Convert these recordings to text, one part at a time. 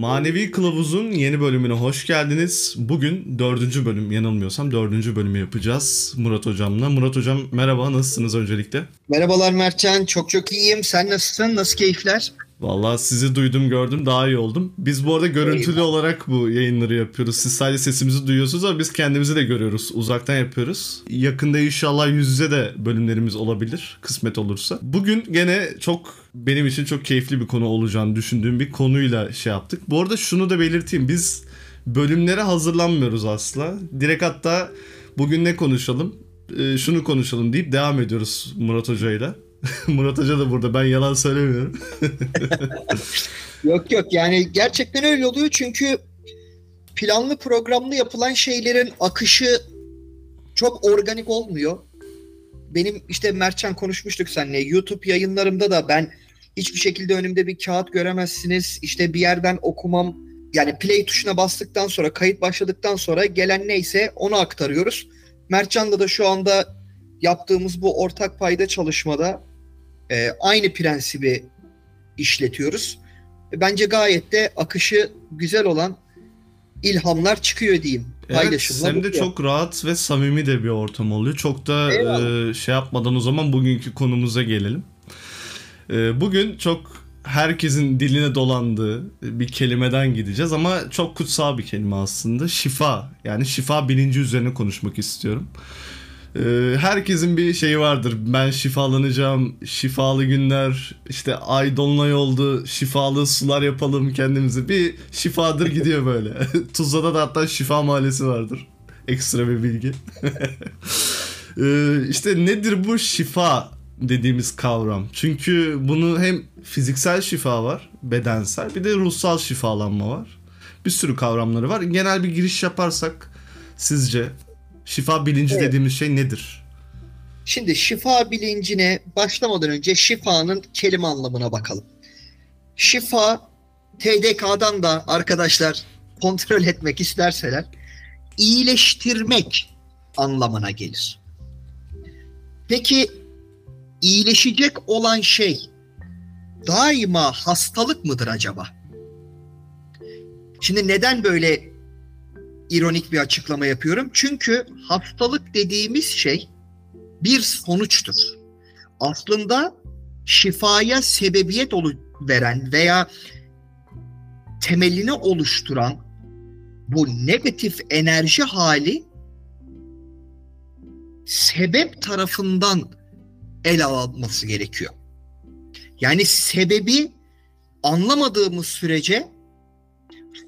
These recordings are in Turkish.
Manevi Kılavuz'un yeni bölümüne hoş geldiniz. Bugün dördüncü bölüm, yanılmıyorsam dördüncü bölümü yapacağız Murat Hocam'la. Murat Hocam merhaba, nasılsınız öncelikle? Merhabalar Mertcan, çok çok iyiyim. Sen nasılsın, nasıl keyifler? Vallahi sizi duydum gördüm daha iyi oldum. Biz bu arada görüntülü Eyvallah. olarak bu yayınları yapıyoruz. Siz sadece sesimizi duyuyorsunuz ama biz kendimizi de görüyoruz. Uzaktan yapıyoruz. Yakında inşallah yüz yüze de bölümlerimiz olabilir kısmet olursa. Bugün gene çok benim için çok keyifli bir konu olacağını düşündüğüm bir konuyla şey yaptık. Bu arada şunu da belirteyim. Biz bölümlere hazırlanmıyoruz asla. Direkt hatta bugün ne konuşalım? Ee, şunu konuşalım deyip devam ediyoruz Murat Hoca ile. Murat Hoca da burada. Ben yalan söylemiyorum. yok yok yani gerçekten öyle oluyor çünkü planlı programlı yapılan şeylerin akışı çok organik olmuyor. Benim işte Mertcan konuşmuştuk seninle. YouTube yayınlarımda da ben hiçbir şekilde önümde bir kağıt göremezsiniz. İşte bir yerden okumam yani play tuşuna bastıktan sonra kayıt başladıktan sonra gelen neyse onu aktarıyoruz. Mertcan'la da şu anda yaptığımız bu ortak payda çalışmada e, aynı prensibi işletiyoruz. Bence gayet de akışı güzel olan ilhamlar çıkıyor diyeyim. Evet, hem de çok rahat ve samimi de bir ortam oluyor. Çok da e, şey yapmadan o zaman bugünkü konumuza gelelim. E, bugün çok herkesin diline dolandığı bir kelimeden gideceğiz ama çok kutsal bir kelime aslında. Şifa. Yani şifa bilinci üzerine konuşmak istiyorum. Ee, herkesin bir şeyi vardır. Ben şifalanacağım, şifalı günler, işte ay dolunay oldu, şifalı sular yapalım kendimizi. Bir şifadır gidiyor böyle. Tuzla'da da hatta şifa mahallesi vardır. Ekstra bir bilgi. ee, işte nedir bu şifa dediğimiz kavram? Çünkü bunu hem fiziksel şifa var, bedensel, bir de ruhsal şifalanma var. Bir sürü kavramları var. Genel bir giriş yaparsak sizce Şifa bilinci evet. dediğimiz şey nedir? Şimdi şifa bilincine başlamadan önce şifanın kelime anlamına bakalım. Şifa TDK'dan da arkadaşlar kontrol etmek isterseler iyileştirmek anlamına gelir. Peki iyileşecek olan şey daima hastalık mıdır acaba? Şimdi neden böyle ironik bir açıklama yapıyorum. Çünkü hastalık dediğimiz şey bir sonuçtur. Aslında şifaya sebebiyet veren veya temelini oluşturan bu negatif enerji hali sebep tarafından ele alınması gerekiyor. Yani sebebi anlamadığımız sürece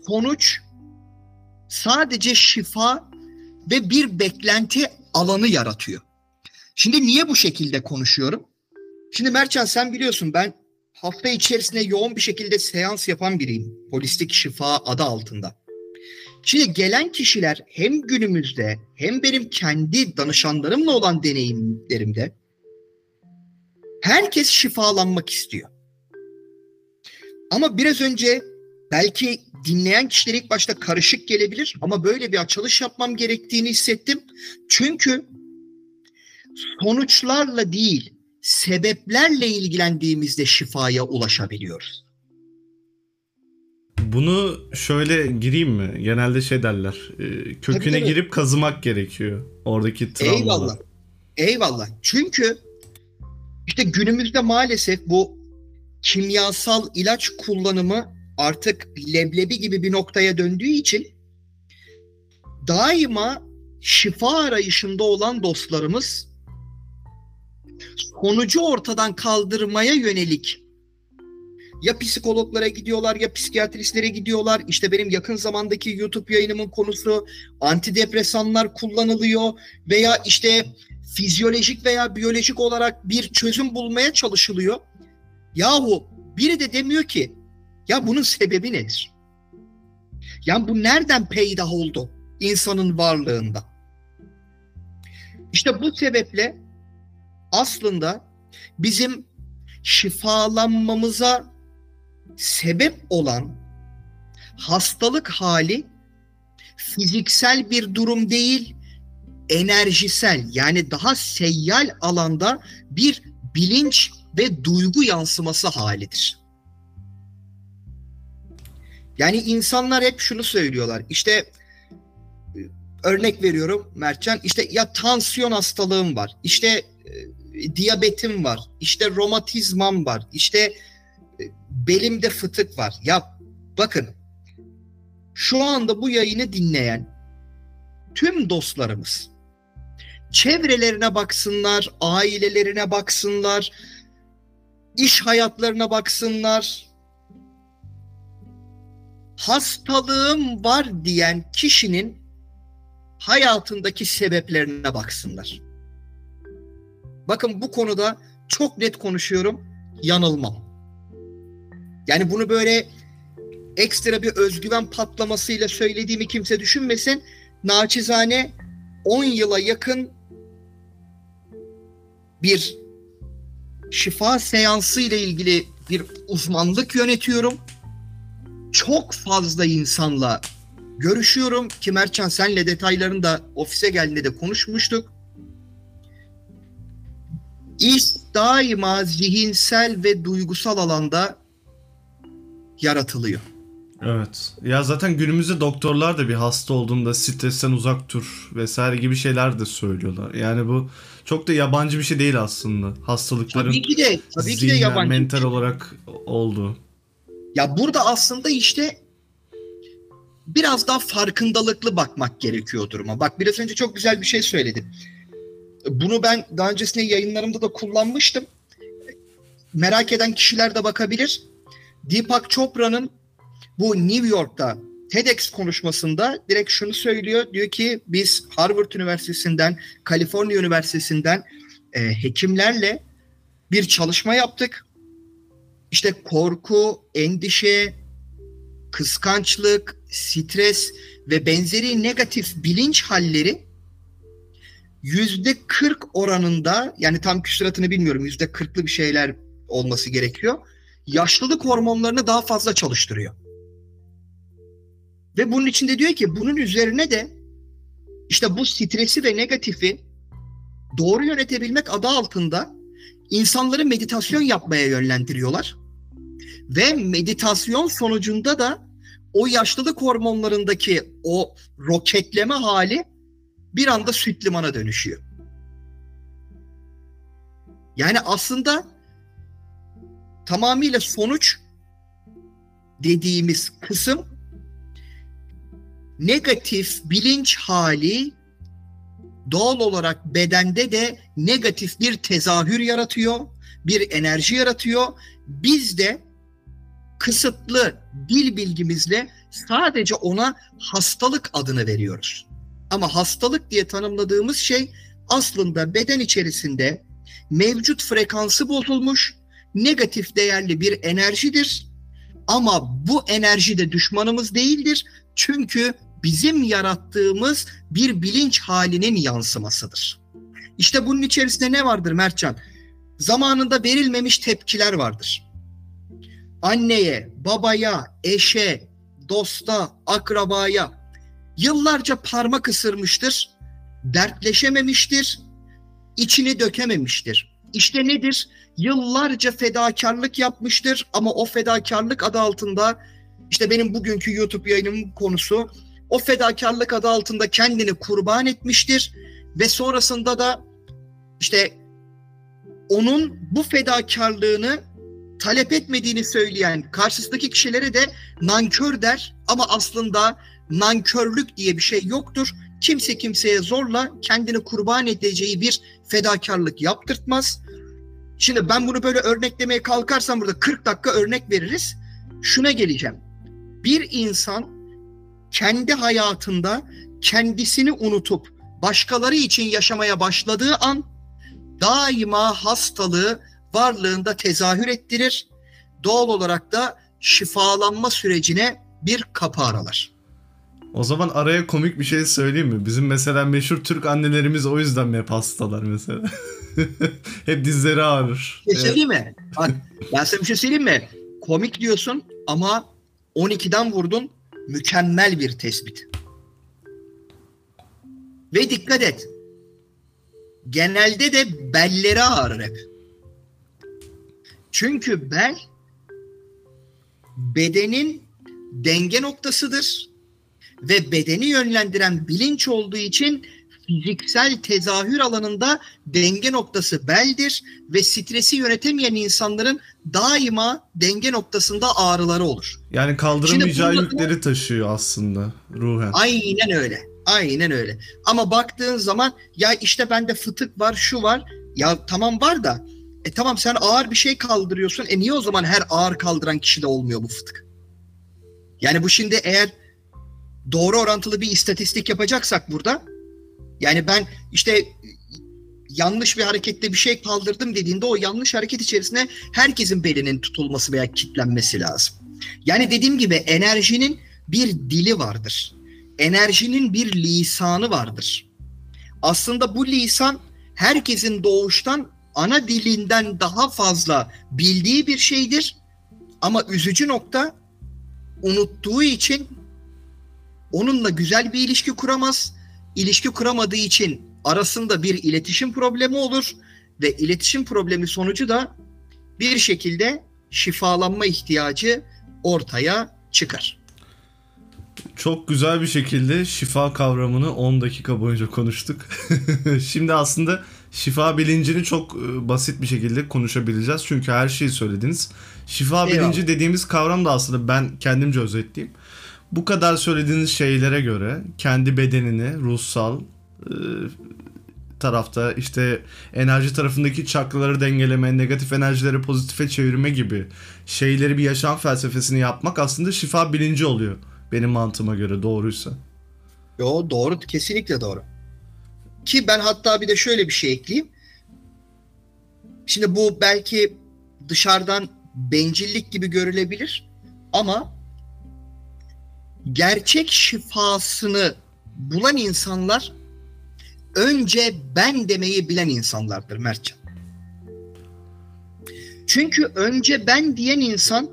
sonuç sadece şifa ve bir beklenti alanı yaratıyor. Şimdi niye bu şekilde konuşuyorum? Şimdi Mertcan sen biliyorsun ben hafta içerisinde yoğun bir şekilde seans yapan biriyim. Holistik şifa adı altında. Şimdi gelen kişiler hem günümüzde hem benim kendi danışanlarımla olan deneyimlerimde herkes şifalanmak istiyor. Ama biraz önce belki dinleyen kişiler ilk başta karışık gelebilir ama böyle bir açılış yapmam gerektiğini hissettim. Çünkü sonuçlarla değil, sebeplerle ilgilendiğimizde şifaya ulaşabiliyoruz. Bunu şöyle gireyim mi? Genelde şey derler. E, köküne tabii, girip kazımak gerekiyor. Oradaki travmaları. Eyvallah. Eyvallah. Çünkü işte günümüzde maalesef bu kimyasal ilaç kullanımı artık leblebi gibi bir noktaya döndüğü için daima şifa arayışında olan dostlarımız sonucu ortadan kaldırmaya yönelik ya psikologlara gidiyorlar ya psikiyatristlere gidiyorlar. İşte benim yakın zamandaki YouTube yayınımın konusu antidepresanlar kullanılıyor veya işte fizyolojik veya biyolojik olarak bir çözüm bulmaya çalışılıyor. Yahu biri de demiyor ki ya bunun sebebi nedir? Ya bu nereden peydah oldu insanın varlığında? İşte bu sebeple aslında bizim şifalanmamıza sebep olan hastalık hali fiziksel bir durum değil, enerjisel yani daha seyyal alanda bir bilinç ve duygu yansıması halidir. Yani insanlar hep şunu söylüyorlar. İşte örnek veriyorum Mertcan. İşte ya tansiyon hastalığım var. İşte e, diyabetim var. İşte romatizmam var. İşte e, belimde fıtık var. Ya bakın şu anda bu yayını dinleyen tüm dostlarımız çevrelerine baksınlar, ailelerine baksınlar, iş hayatlarına baksınlar. Hastalığım var diyen kişinin hayatındaki sebeplerine baksınlar. Bakın bu konuda çok net konuşuyorum, yanılmam. Yani bunu böyle ekstra bir özgüven patlamasıyla söylediğimi kimse düşünmesin. Naçizane 10 yıla yakın bir şifa seansı ile ilgili bir uzmanlık yönetiyorum. Çok fazla insanla görüşüyorum ki Mertcan senle detaylarını da ofise geldiğinde de konuşmuştuk. İş daima zihinsel ve duygusal alanda yaratılıyor. Evet. Ya zaten günümüzde doktorlar da bir hasta olduğunda stresten uzak dur vesaire gibi şeyler de söylüyorlar. Yani bu çok da yabancı bir şey değil aslında. Hastalıkların tabii ki de, tabii ki de yabancı mental şey. olarak oldu. Ya burada aslında işte biraz daha farkındalıklı bakmak gerekiyor duruma. Bak biraz önce çok güzel bir şey söyledin. Bunu ben daha öncesinde yayınlarımda da kullanmıştım. Merak eden kişiler de bakabilir. Deepak Chopra'nın bu New York'ta TEDx konuşmasında direkt şunu söylüyor. Diyor ki biz Harvard Üniversitesi'nden, Kaliforniya Üniversitesi'nden e, hekimlerle bir çalışma yaptık. İşte korku, endişe, kıskançlık, stres ve benzeri negatif bilinç halleri yüzde 40 oranında yani tam küsuratını bilmiyorum yüzde 40'lı bir şeyler olması gerekiyor. Yaşlılık hormonlarını daha fazla çalıştırıyor. Ve bunun içinde diyor ki bunun üzerine de işte bu stresi ve negatifi doğru yönetebilmek adı altında insanları meditasyon yapmaya yönlendiriyorlar. Ve meditasyon sonucunda da o yaşlılık hormonlarındaki o roketleme hali bir anda süt limana dönüşüyor. Yani aslında tamamıyla sonuç dediğimiz kısım negatif bilinç hali doğal olarak bedende de negatif bir tezahür yaratıyor, bir enerji yaratıyor. Biz de kısıtlı dil bilgimizle sadece ona hastalık adını veriyoruz. Ama hastalık diye tanımladığımız şey aslında beden içerisinde mevcut frekansı bozulmuş negatif değerli bir enerjidir. Ama bu enerji de düşmanımız değildir. Çünkü bizim yarattığımız bir bilinç halinin yansımasıdır. İşte bunun içerisinde ne vardır Mertcan? Zamanında verilmemiş tepkiler vardır. Anneye, babaya, eşe, dosta, akrabaya yıllarca parmak ısırmıştır, dertleşememiştir, içini dökememiştir. İşte nedir? Yıllarca fedakarlık yapmıştır ama o fedakarlık adı altında işte benim bugünkü YouTube yayınımın konusu o fedakarlık adı altında kendini kurban etmiştir ve sonrasında da işte onun bu fedakarlığını talep etmediğini söyleyen karşısındaki kişilere de nankör der ama aslında nankörlük diye bir şey yoktur. Kimse kimseye zorla kendini kurban edeceği bir fedakarlık yaptırtmaz. Şimdi ben bunu böyle örneklemeye kalkarsam burada 40 dakika örnek veririz. Şuna geleceğim. Bir insan kendi hayatında kendisini unutup başkaları için yaşamaya başladığı an daima hastalığı varlığında tezahür ettirir. Doğal olarak da şifalanma sürecine bir kapı aralar. O zaman araya komik bir şey söyleyeyim mi? Bizim mesela meşhur Türk annelerimiz o yüzden mi hep hastalar mesela? hep dizleri ağrır. Bir şey söyleyeyim mi? Bak ben sana bir şey söyleyeyim mi? Komik diyorsun ama 12'den vurdun mükemmel bir tespit. Ve dikkat et. Genelde de belleri ağrır hep. Çünkü bel bedenin denge noktasıdır ve bedeni yönlendiren bilinç olduğu için fiziksel tezahür alanında denge noktası beldir ve stresi yönetemeyen insanların daima denge noktasında ağrıları olur. Yani kaldıramayacağı yükleri taşıyor aslında ruhen. Aynen öyle. Aynen öyle. Ama baktığın zaman ya işte bende fıtık var, şu var. Ya tamam var da e tamam sen ağır bir şey kaldırıyorsun. E niye o zaman her ağır kaldıran kişide olmuyor bu fıtık? Yani bu şimdi eğer doğru orantılı bir istatistik yapacaksak burada yani ben işte yanlış bir harekette bir şey kaldırdım dediğinde o yanlış hareket içerisinde herkesin belinin tutulması veya kitlenmesi lazım. Yani dediğim gibi enerjinin bir dili vardır. Enerjinin bir lisanı vardır. Aslında bu lisan herkesin doğuştan ana dilinden daha fazla bildiği bir şeydir. Ama üzücü nokta unuttuğu için onunla güzel bir ilişki kuramaz. İlişki kuramadığı için arasında bir iletişim problemi olur ve iletişim problemi sonucu da bir şekilde şifalanma ihtiyacı ortaya çıkar. Çok güzel bir şekilde şifa kavramını 10 dakika boyunca konuştuk. Şimdi aslında şifa bilincini çok e, basit bir şekilde konuşabileceğiz. Çünkü her şeyi söylediniz. Şifa Eyvallah. bilinci dediğimiz kavram da aslında ben kendimce özetleyeyim. Bu kadar söylediğiniz şeylere göre kendi bedenini ruhsal e, tarafta işte enerji tarafındaki çakraları dengeleme, negatif enerjileri pozitife çevirme gibi şeyleri bir yaşam felsefesini yapmak aslında şifa bilinci oluyor. Benim mantığıma göre doğruysa. Yo doğru kesinlikle doğru. Ki ben hatta bir de şöyle bir şey ekleyeyim. Şimdi bu belki dışarıdan bencillik gibi görülebilir ama gerçek şifasını bulan insanlar önce ben demeyi bilen insanlardır Mertcan. Çünkü önce ben diyen insan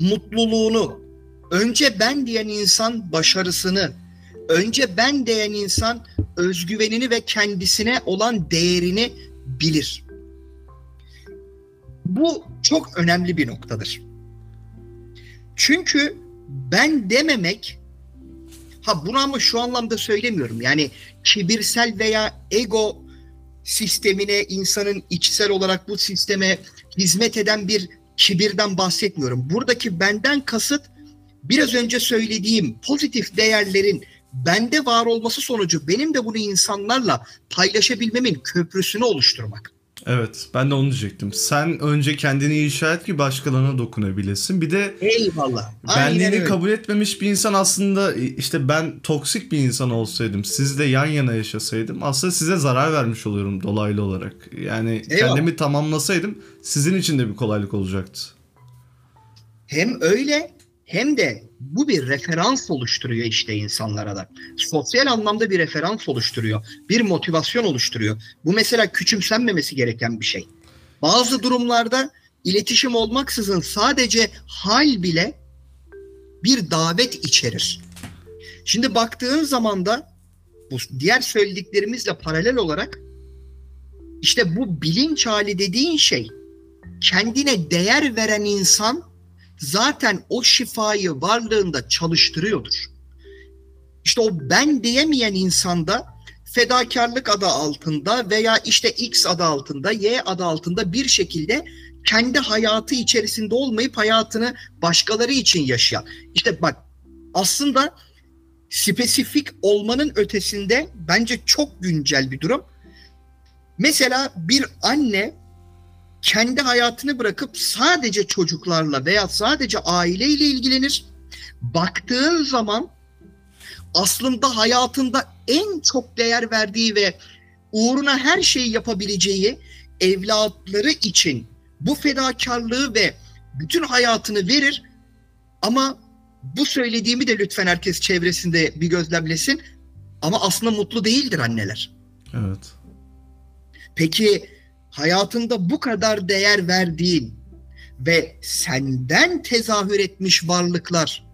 mutluluğunu, önce ben diyen insan başarısını, önce ben diyen insan özgüvenini ve kendisine olan değerini bilir. Bu çok önemli bir noktadır. Çünkü ben dememek ha bunu ama şu anlamda söylemiyorum. Yani kibirsel veya ego sistemine insanın içsel olarak bu sisteme hizmet eden bir kibirden bahsetmiyorum. Buradaki benden kasıt biraz önce söylediğim pozitif değerlerin bende var olması sonucu benim de bunu insanlarla paylaşabilmemin köprüsünü oluşturmak. Evet ben de onu diyecektim. Sen önce kendini inşa et ki başkalarına dokunabilesin. Bir de Eyvallah. benliğini kabul etmemiş bir insan aslında işte ben toksik bir insan olsaydım sizle yan yana yaşasaydım aslında size zarar vermiş oluyorum dolaylı olarak. Yani Eyvallah. kendimi tamamlasaydım sizin için de bir kolaylık olacaktı. Hem öyle hem de bu bir referans oluşturuyor işte insanlara da. Sosyal anlamda bir referans oluşturuyor. Bir motivasyon oluşturuyor. Bu mesela küçümsenmemesi gereken bir şey. Bazı durumlarda iletişim olmaksızın sadece hal bile bir davet içerir. Şimdi baktığın zaman da bu diğer söylediklerimizle paralel olarak işte bu bilinç hali dediğin şey kendine değer veren insan zaten o şifayı varlığında çalıştırıyordur. İşte o ben diyemeyen insanda fedakarlık adı altında veya işte X adı altında, Y adı altında bir şekilde kendi hayatı içerisinde olmayıp hayatını başkaları için yaşayan. İşte bak aslında spesifik olmanın ötesinde bence çok güncel bir durum. Mesela bir anne kendi hayatını bırakıp sadece çocuklarla veya sadece aileyle ilgilenir. Baktığın zaman aslında hayatında en çok değer verdiği ve uğruna her şeyi yapabileceği evlatları için bu fedakarlığı ve bütün hayatını verir ama bu söylediğimi de lütfen herkes çevresinde bir gözlemlesin ama aslında mutlu değildir anneler. Evet. Peki hayatında bu kadar değer verdiğin ve senden tezahür etmiş varlıklar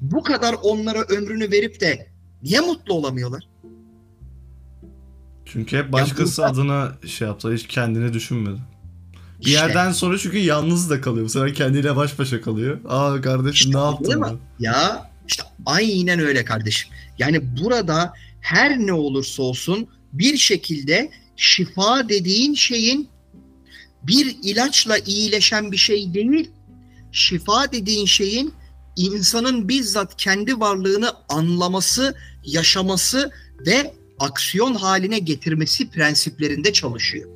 bu kadar onlara ömrünü verip de niye mutlu olamıyorlar? Çünkü hep başkası ya burada, adına şey yaptı, hiç kendini düşünmedi. Bir işte. yerden sonra çünkü yalnız da kalıyor. Mesela kendiyle baş başa kalıyor. Aa kardeşim işte, ne yaptın? Ya işte aynen öyle kardeşim. Yani burada her ne olursa olsun bir şekilde şifa dediğin şeyin bir ilaçla iyileşen bir şey değil. Şifa dediğin şeyin insanın bizzat kendi varlığını anlaması, yaşaması ve aksiyon haline getirmesi prensiplerinde çalışıyor.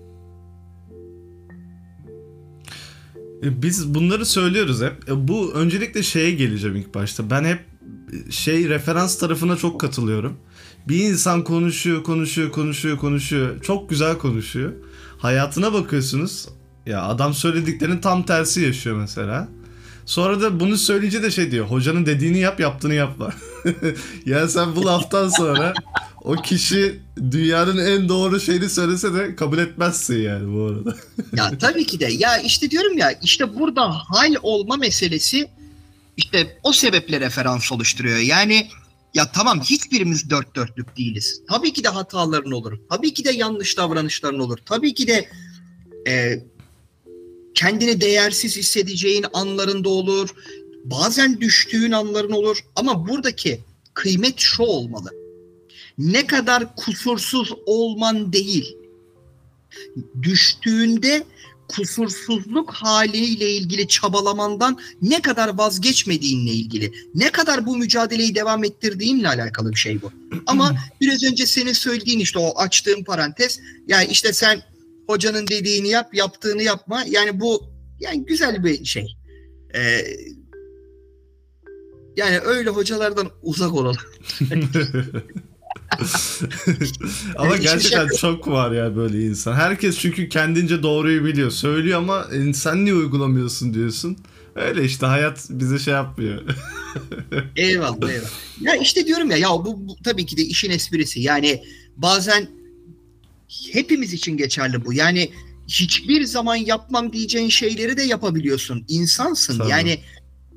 E, biz bunları söylüyoruz hep. E, bu öncelikle şeye geleceğim ilk başta. Ben hep şey referans tarafına çok katılıyorum. Bir insan konuşuyor, konuşuyor, konuşuyor, konuşuyor. Çok güzel konuşuyor. Hayatına bakıyorsunuz. Ya adam söylediklerinin tam tersi yaşıyor mesela. Sonra da bunu söyleyince de şey diyor. Hocanın dediğini yap, yaptığını yapma. ya sen bu laftan sonra o kişi dünyanın en doğru şeyini söylese de kabul etmezsin yani bu arada. ya tabii ki de. Ya işte diyorum ya işte burada hal olma meselesi işte o sebeple referans oluşturuyor. Yani ya tamam hiçbirimiz dört dörtlük değiliz. Tabii ki de hataların olur. Tabii ki de yanlış davranışların olur. Tabii ki de e, kendini değersiz hissedeceğin anlarında olur. Bazen düştüğün anların olur. Ama buradaki kıymet şu olmalı. Ne kadar kusursuz olman değil. Düştüğünde kusursuzluk haliyle ilgili çabalamandan ne kadar vazgeçmediğinle ilgili, ne kadar bu mücadeleyi devam ettirdiğinle alakalı bir şey bu. Ama biraz önce senin söylediğin işte o açtığın parantez, yani işte sen hocanın dediğini yap, yaptığını yapma. Yani bu yani güzel bir şey. Ee, yani öyle hocalardan uzak olalım. ama gerçekten çok var ya böyle insan. Herkes çünkü kendince doğruyu biliyor. Söylüyor ama e, sen niye uygulamıyorsun diyorsun. Öyle işte hayat bize şey yapmıyor. eyvallah eyvallah. Ya işte diyorum ya ya bu, bu tabii ki de işin esprisi. Yani bazen hepimiz için geçerli bu. Yani hiçbir zaman yapmam diyeceğin şeyleri de yapabiliyorsun. İnsansın. Tabii. Yani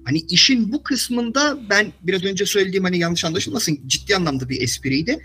hani işin bu kısmında ben biraz önce söylediğim hani yanlış anlaşılmasın ciddi anlamda bir espriydi.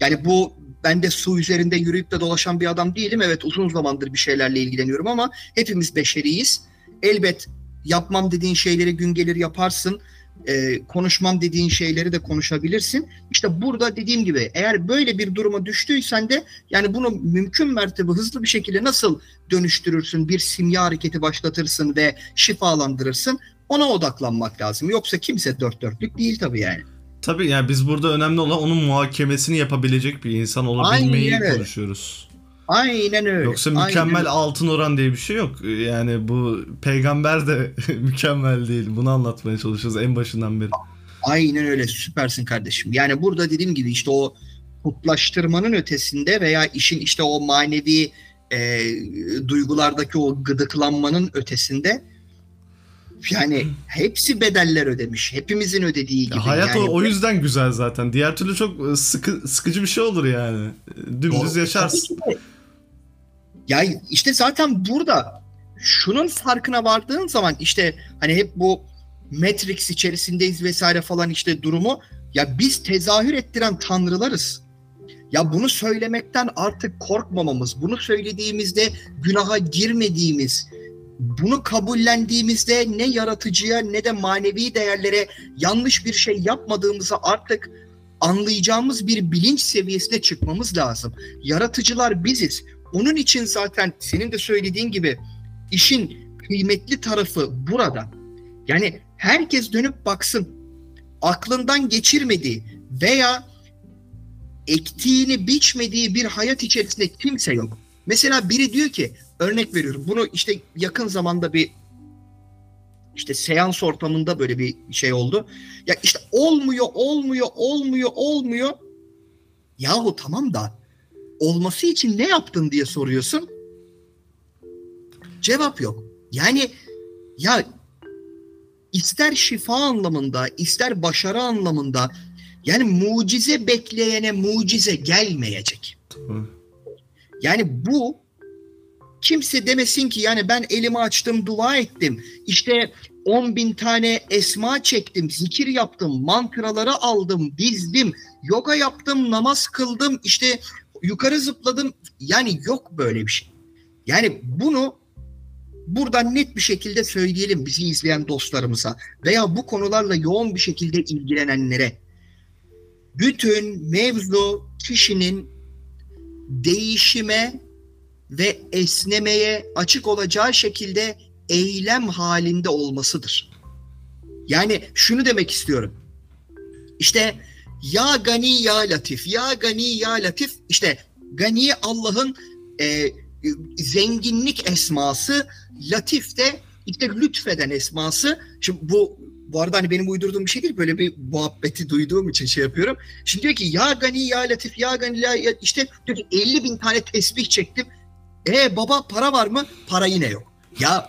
Yani bu ben de su üzerinde yürüyüp de dolaşan bir adam değilim. Evet uzun zamandır bir şeylerle ilgileniyorum ama hepimiz beşeriyiz. Elbet yapmam dediğin şeyleri gün gelir yaparsın e, konuşmam dediğin şeyleri de konuşabilirsin. İşte burada dediğim gibi eğer böyle bir duruma düştüysen de yani bunu mümkün mertebe hızlı bir şekilde nasıl dönüştürürsün, bir simya hareketi başlatırsın ve şifalandırırsın ona odaklanmak lazım. Yoksa kimse dört dörtlük değil tabii yani. Tabii yani biz burada önemli olan onun muhakemesini yapabilecek bir insan olabilmeyi Aynen konuşuyoruz. Aynen öyle. Yoksa mükemmel Aynen altın oran diye bir şey yok. Yani bu peygamber de mükemmel değil. Bunu anlatmaya çalışıyoruz en başından beri. Aynen öyle. Süpersin kardeşim. Yani burada dediğim gibi işte o kutlaştırmanın ötesinde veya işin işte o manevi e, duygulardaki o gıdıklanmanın ötesinde yani hepsi bedeller ödemiş. Hepimizin ödediği gibi. Ya hayat yani, o, o yüzden güzel zaten. Diğer türlü çok sıkı, sıkıcı bir şey olur yani. Dümdüz yaşarsın. Ya işte zaten burada şunun farkına vardığın zaman işte hani hep bu Matrix içerisindeyiz vesaire falan işte durumu ya biz tezahür ettiren tanrılarız. Ya bunu söylemekten artık korkmamamız, bunu söylediğimizde günaha girmediğimiz, bunu kabullendiğimizde ne yaratıcıya ne de manevi değerlere yanlış bir şey yapmadığımızı artık anlayacağımız bir bilinç seviyesine çıkmamız lazım. Yaratıcılar biziz. Onun için zaten senin de söylediğin gibi işin kıymetli tarafı burada. Yani herkes dönüp baksın. Aklından geçirmediği veya ektiğini biçmediği bir hayat içerisinde kimse yok. Mesela biri diyor ki örnek veriyorum bunu işte yakın zamanda bir işte seans ortamında böyle bir şey oldu. Ya işte olmuyor, olmuyor, olmuyor, olmuyor. Yahu tamam da olması için ne yaptın diye soruyorsun. Cevap yok. Yani ya ister şifa anlamında, ister başarı anlamında yani mucize bekleyene mucize gelmeyecek. Yani bu kimse demesin ki yani ben elimi açtım dua ettim. İşte 10 bin tane esma çektim, zikir yaptım, mantraları aldım, dizdim, yoga yaptım, namaz kıldım, işte yukarı zıpladım. Yani yok böyle bir şey. Yani bunu buradan net bir şekilde söyleyelim bizi izleyen dostlarımıza veya bu konularla yoğun bir şekilde ilgilenenlere. Bütün mevzu kişinin değişime ve esnemeye açık olacağı şekilde eylem halinde olmasıdır. Yani şunu demek istiyorum. İşte ya gani ya latif, ya gani ya latif işte gani Allah'ın e, zenginlik esması, latif de işte lütfeden esması. Şimdi bu bu arada hani benim uydurduğum bir şey değil. Böyle bir muhabbeti duyduğum için şey yapıyorum. Şimdi diyor ki ya gani ya latif ya gani ya işte diyor ki 50 bin tane tesbih çektim. E baba para var mı? Para yine yok. Ya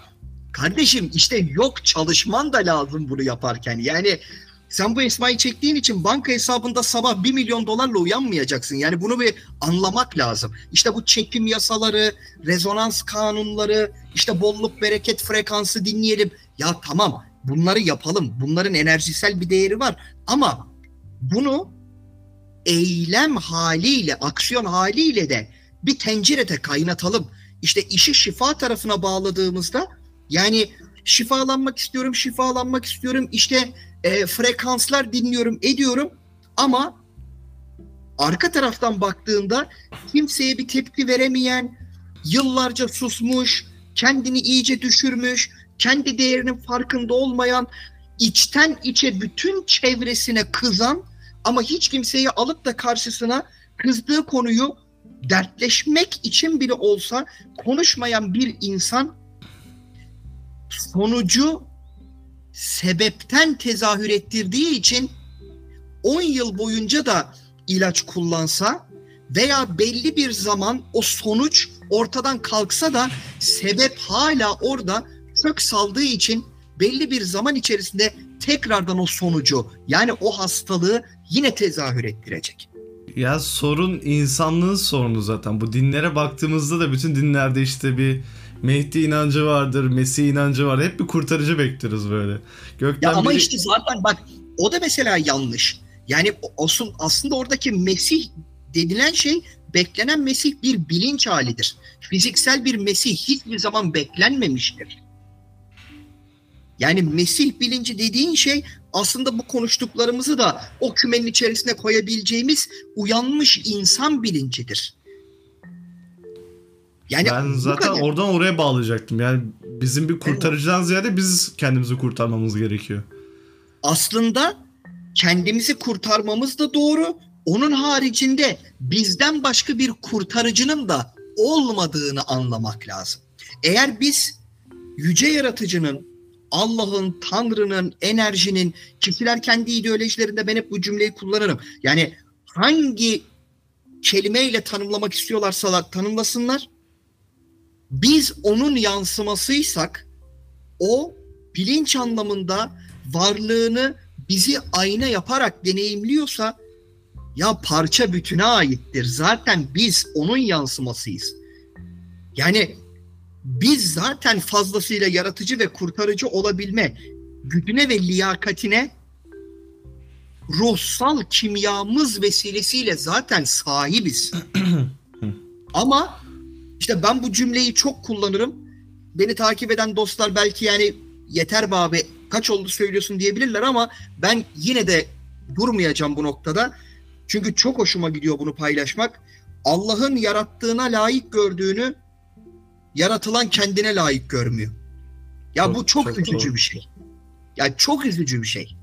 kardeşim işte yok çalışman da lazım bunu yaparken. Yani sen bu esmayı çektiğin için banka hesabında sabah 1 milyon dolarla uyanmayacaksın. Yani bunu bir anlamak lazım. İşte bu çekim yasaları, rezonans kanunları, işte bolluk bereket frekansı dinleyelim. Ya tamam bunları yapalım. Bunların enerjisel bir değeri var. Ama bunu eylem haliyle, aksiyon haliyle de bir tencerede kaynatalım. İşte işi şifa tarafına bağladığımızda yani şifalanmak istiyorum, şifalanmak istiyorum. İşte e, frekanslar dinliyorum, ediyorum ama arka taraftan baktığında kimseye bir tepki veremeyen, yıllarca susmuş, kendini iyice düşürmüş, kendi değerinin farkında olmayan, içten içe bütün çevresine kızan ama hiç kimseyi alıp da karşısına kızdığı konuyu dertleşmek için bile olsa konuşmayan bir insan sonucu sebepten tezahür ettirdiği için 10 yıl boyunca da ilaç kullansa veya belli bir zaman o sonuç ortadan kalksa da sebep hala orada kök saldığı için belli bir zaman içerisinde tekrardan o sonucu yani o hastalığı yine tezahür ettirecek. Ya sorun insanlığın sorunu zaten. Bu dinlere baktığımızda da bütün dinlerde işte bir Mehdi inancı vardır, Mesih inancı var. Hep bir kurtarıcı bekleriz böyle. Gökten ya ama biri... işte zaten bak o da mesela yanlış. Yani olsun aslında oradaki Mesih denilen şey beklenen Mesih bir bilinç halidir. Fiziksel bir Mesih hiçbir zaman beklenmemiştir. Yani Mesih bilinci dediğin şey aslında bu konuştuklarımızı da o kümenin içerisine koyabileceğimiz uyanmış insan bilincidir. Yani ben zaten oradan oraya bağlayacaktım. Yani bizim bir kurtarıcıdan ziyade biz kendimizi kurtarmamız gerekiyor. Aslında kendimizi kurtarmamız da doğru. Onun haricinde bizden başka bir kurtarıcının da olmadığını anlamak lazım. Eğer biz yüce yaratıcının, Allah'ın, Tanrı'nın, enerjinin, kişiler kendi ideolojilerinde ben hep bu cümleyi kullanırım. Yani hangi kelimeyle tanımlamak istiyorlarsa tanımlasınlar biz onun yansımasıysak o bilinç anlamında varlığını bizi ayna yaparak deneyimliyorsa ya parça bütüne aittir. Zaten biz onun yansımasıyız. Yani biz zaten fazlasıyla yaratıcı ve kurtarıcı olabilme gücüne ve liyakatine ruhsal kimyamız vesilesiyle zaten sahibiz. Ama işte ben bu cümleyi çok kullanırım. Beni takip eden dostlar belki yani yeter be abi kaç oldu söylüyorsun diyebilirler ama ben yine de durmayacağım bu noktada. Çünkü çok hoşuma gidiyor bunu paylaşmak. Allah'ın yarattığına layık gördüğünü yaratılan kendine layık görmüyor. Ya çok, bu çok, çok üzücü doğru. bir şey. Ya çok üzücü bir şey.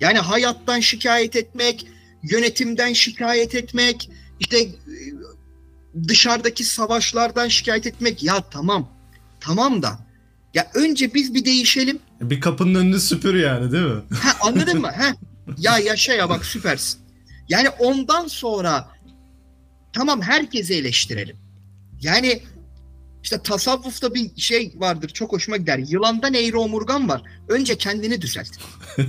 Yani hayattan şikayet etmek, yönetimden şikayet etmek, işte dışarıdaki savaşlardan şikayet etmek ya tamam. Tamam da ya önce biz bir değişelim. Bir kapının önünü süpür yani değil mi? Ha, anladın mı? Ha? Ya yaşa ya bak süpersin. Yani ondan sonra tamam herkesi eleştirelim. Yani işte tasavvufta bir şey vardır çok hoşuma gider. Yılandan eğri omurgan var. Önce kendini düzelt.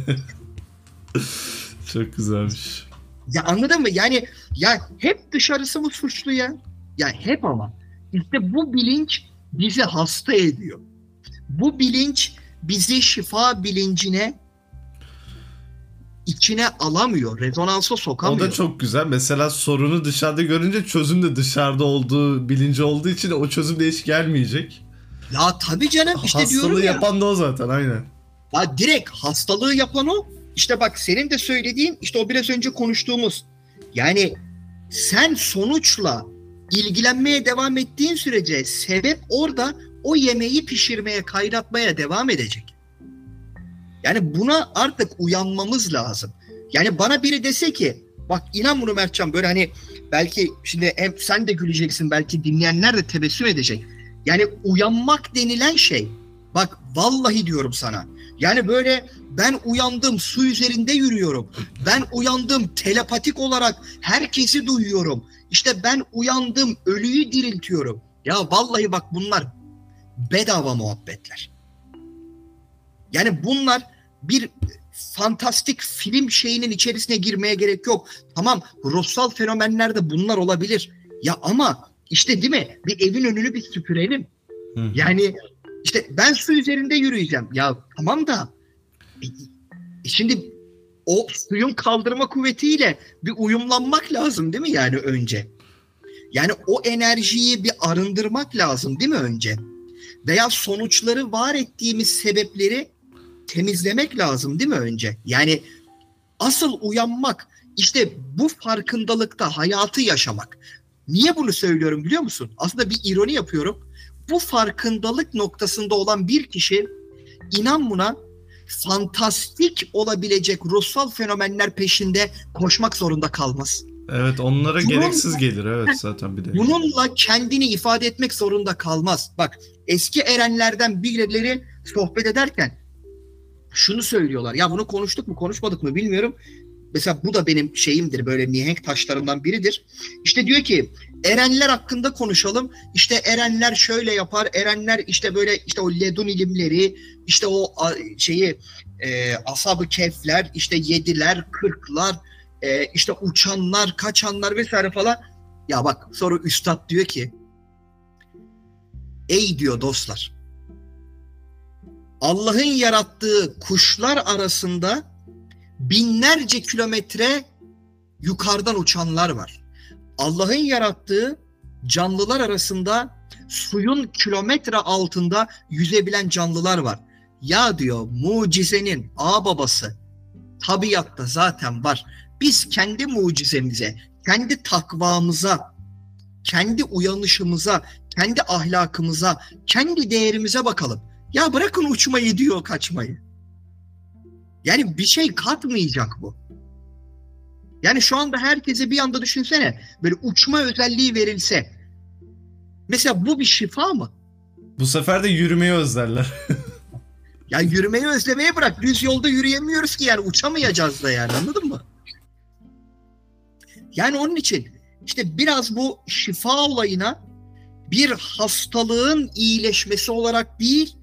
çok güzelmiş. Ya anladın mı? Yani ya hep dışarısı mı suçlu ya? Yani hep ama işte bu bilinç bizi hasta ediyor. Bu bilinç bizi şifa bilincine içine alamıyor. Rezonansa sokamıyor. O da çok güzel. Mesela sorunu dışarıda görünce çözüm de dışarıda olduğu bilinci olduğu için o çözüm de hiç gelmeyecek. Ya tabii canım işte Hastalığı diyorum ya. yapan da o zaten aynen. Ya direkt hastalığı yapan o. İşte bak senin de söylediğin işte o biraz önce konuştuğumuz. Yani sen sonuçla ilgilenmeye devam ettiğin sürece sebep orada o yemeği pişirmeye, kaynatmaya devam edecek. Yani buna artık uyanmamız lazım. Yani bana biri dese ki bak inan bunu Mertcan böyle hani belki şimdi hem sen de güleceksin belki dinleyenler de tebessüm edecek. Yani uyanmak denilen şey bak vallahi diyorum sana. Yani böyle ben uyandım su üzerinde yürüyorum. Ben uyandım telepatik olarak herkesi duyuyorum. İşte ben uyandım ölüyü diriltiyorum. Ya vallahi bak bunlar bedava muhabbetler. Yani bunlar bir fantastik film şeyinin içerisine girmeye gerek yok. Tamam ruhsal fenomenlerde bunlar olabilir. Ya ama işte değil mi bir evin önünü bir süpürelim. Hı. Yani işte ben su üzerinde yürüyeceğim. Ya tamam da e, şimdi o suyun kaldırma kuvvetiyle bir uyumlanmak lazım değil mi yani önce? Yani o enerjiyi bir arındırmak lazım değil mi önce? Veya sonuçları var ettiğimiz sebepleri temizlemek lazım değil mi önce? Yani asıl uyanmak işte bu farkındalıkta hayatı yaşamak. Niye bunu söylüyorum biliyor musun? Aslında bir ironi yapıyorum. Bu farkındalık noktasında olan bir kişi inan buna fantastik olabilecek ruhsal fenomenler peşinde koşmak zorunda kalmaz. Evet onlara bununla, gereksiz gelir evet zaten bir de. Bununla kendini ifade etmek zorunda kalmaz. Bak eski erenlerden birileri sohbet ederken şunu söylüyorlar. Ya bunu konuştuk mu konuşmadık mı bilmiyorum. Mesela bu da benim şeyimdir böyle mihenk taşlarımdan biridir. İşte diyor ki erenler hakkında konuşalım. İşte erenler şöyle yapar. Erenler işte böyle işte o ledun ilimleri işte o şeyi e, asabı kefler işte yediler kırklar e, işte uçanlar kaçanlar vesaire falan. Ya bak sonra üstad diyor ki ey diyor dostlar Allah'ın yarattığı kuşlar arasında binlerce kilometre yukarıdan uçanlar var. Allah'ın yarattığı canlılar arasında suyun kilometre altında yüzebilen canlılar var. Ya diyor mucizenin a babası tabiatta zaten var. Biz kendi mucizemize, kendi takvamıza, kendi uyanışımıza, kendi ahlakımıza, kendi değerimize bakalım. Ya bırakın uçmayı diyor kaçmayı. Yani bir şey katmayacak bu. Yani şu anda herkese bir anda düşünsene böyle uçma özelliği verilse. Mesela bu bir şifa mı? Bu sefer de yürümeyi özlerler. ya yürümeyi özlemeye bırak. Düz yolda yürüyemiyoruz ki yani uçamayacağız da yani anladın mı? Yani onun için işte biraz bu şifa olayına bir hastalığın iyileşmesi olarak değil,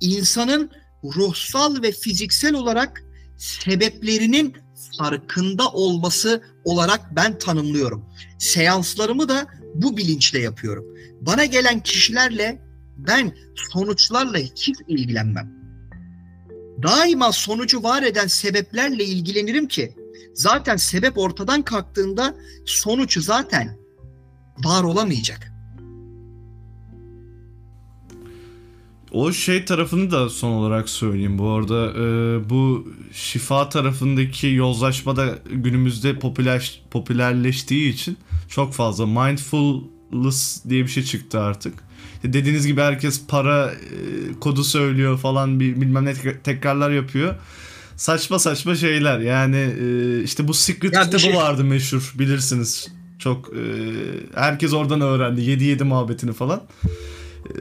insanın ruhsal ve fiziksel olarak sebeplerinin farkında olması olarak ben tanımlıyorum. Seanslarımı da bu bilinçle yapıyorum. Bana gelen kişilerle ben sonuçlarla hiç ilgilenmem. Daima sonucu var eden sebeplerle ilgilenirim ki zaten sebep ortadan kalktığında sonuç zaten var olamayacak. O şey tarafını da son olarak söyleyeyim bu arada. E, bu şifa tarafındaki yozlaşma da günümüzde popüler popülerleştiği için çok fazla mindfulness diye bir şey çıktı artık. Dediğiniz gibi herkes para e, kodu söylüyor falan bir bilmem ne tekrarlar yapıyor. Saçma saçma şeyler. Yani e, işte bu Secret ya kitabı şey... vardı meşhur bilirsiniz. Çok e, herkes oradan öğrendi. 7-7 muhabbetini falan.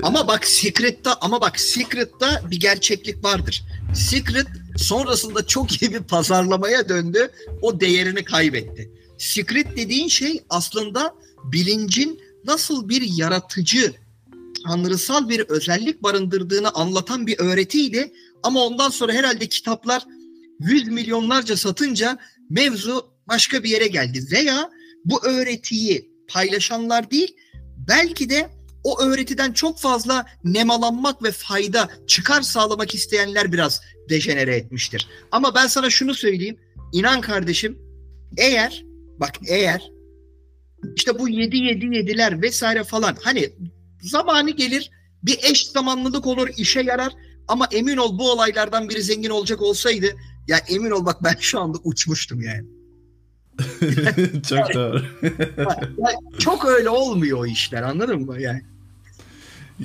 Ama bak Secret'ta ama bak Secret'ta bir gerçeklik vardır. Secret sonrasında çok iyi bir pazarlamaya döndü. O değerini kaybetti. Secret dediğin şey aslında bilincin nasıl bir yaratıcı, tanrısal bir özellik barındırdığını anlatan bir öğretiydi. Ama ondan sonra herhalde kitaplar yüz milyonlarca satınca mevzu başka bir yere geldi. Veya bu öğretiyi paylaşanlar değil, belki de o öğretiden çok fazla nemalanmak ve fayda, çıkar sağlamak isteyenler biraz dejenere etmiştir. Ama ben sana şunu söyleyeyim. İnan kardeşim eğer bak eğer işte bu 7 7 7'ler vesaire falan hani zamanı gelir Bir eş zamanlılık olur, işe yarar ama emin ol bu olaylardan biri zengin olacak olsaydı ya emin ol bak ben şu anda uçmuştum yani. çok doğru. yani çok öyle olmuyor o işler anladın mı yani?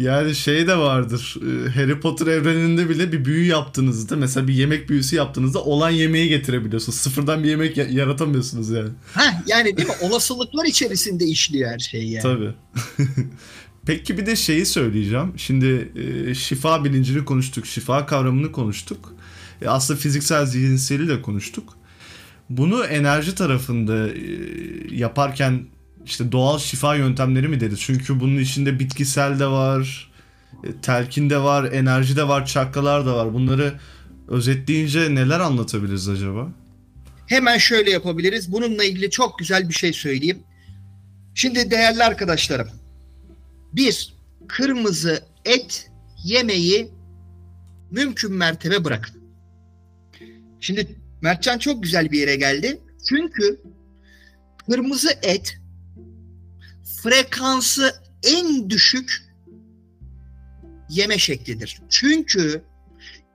Yani şey de vardır. E, Harry Potter evreninde bile bir büyü yaptığınızda mesela bir yemek büyüsü yaptığınızda olan yemeği getirebiliyorsunuz. Sıfırdan bir yemek yaratamıyorsunuz yani. Ha yani değil mi? Olasılıklar içerisinde işliyor her şey yani. Tabii. Peki bir de şeyi söyleyeceğim. Şimdi e, şifa bilincini konuştuk. Şifa kavramını konuştuk. E, aslında fiziksel zihinseli de konuştuk. Bunu enerji tarafında e, yaparken işte doğal şifa yöntemleri mi deriz? Çünkü bunun içinde bitkisel de var, e, telkin de var, enerji de var, çakralar da var. Bunları özetleyince neler anlatabiliriz acaba? Hemen şöyle yapabiliriz. Bununla ilgili çok güzel bir şey söyleyeyim. Şimdi değerli arkadaşlarım. Bir, kırmızı et yemeyi mümkün mertebe bırakın. Şimdi Mertcan çok güzel bir yere geldi. Çünkü kırmızı et frekansı en düşük yeme şeklidir. Çünkü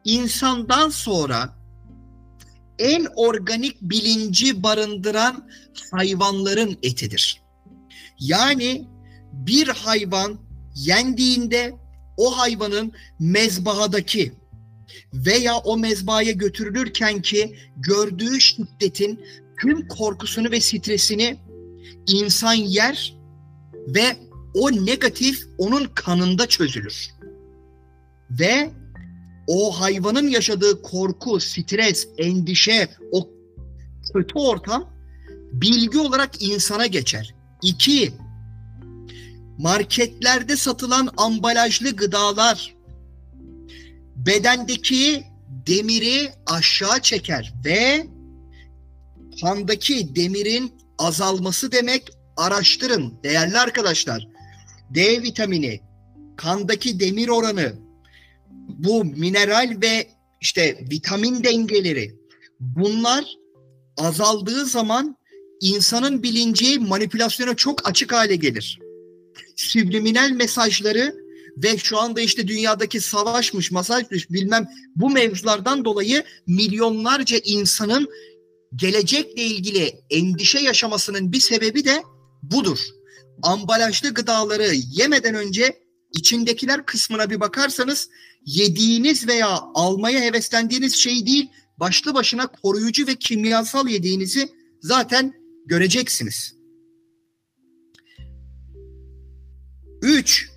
insandan sonra en organik bilinci barındıran hayvanların etidir. Yani bir hayvan yendiğinde o hayvanın mezbahadaki veya o mezbahaya götürülürken ki gördüğü şiddetin tüm korkusunu ve stresini insan yer ve o negatif onun kanında çözülür. Ve o hayvanın yaşadığı korku, stres, endişe, o kötü ortam bilgi olarak insana geçer. İki, marketlerde satılan ambalajlı gıdalar bedendeki demiri aşağı çeker ve kandaki demirin azalması demek araştırın değerli arkadaşlar. D vitamini, kandaki demir oranı, bu mineral ve işte vitamin dengeleri bunlar azaldığı zaman insanın bilinci manipülasyona çok açık hale gelir. Subliminal mesajları ve şu anda işte dünyadaki savaşmış, masajmış bilmem bu mevzulardan dolayı milyonlarca insanın gelecekle ilgili endişe yaşamasının bir sebebi de budur. Ambalajlı gıdaları yemeden önce içindekiler kısmına bir bakarsanız yediğiniz veya almaya heveslendiğiniz şey değil, başlı başına koruyucu ve kimyasal yediğinizi zaten göreceksiniz. 3.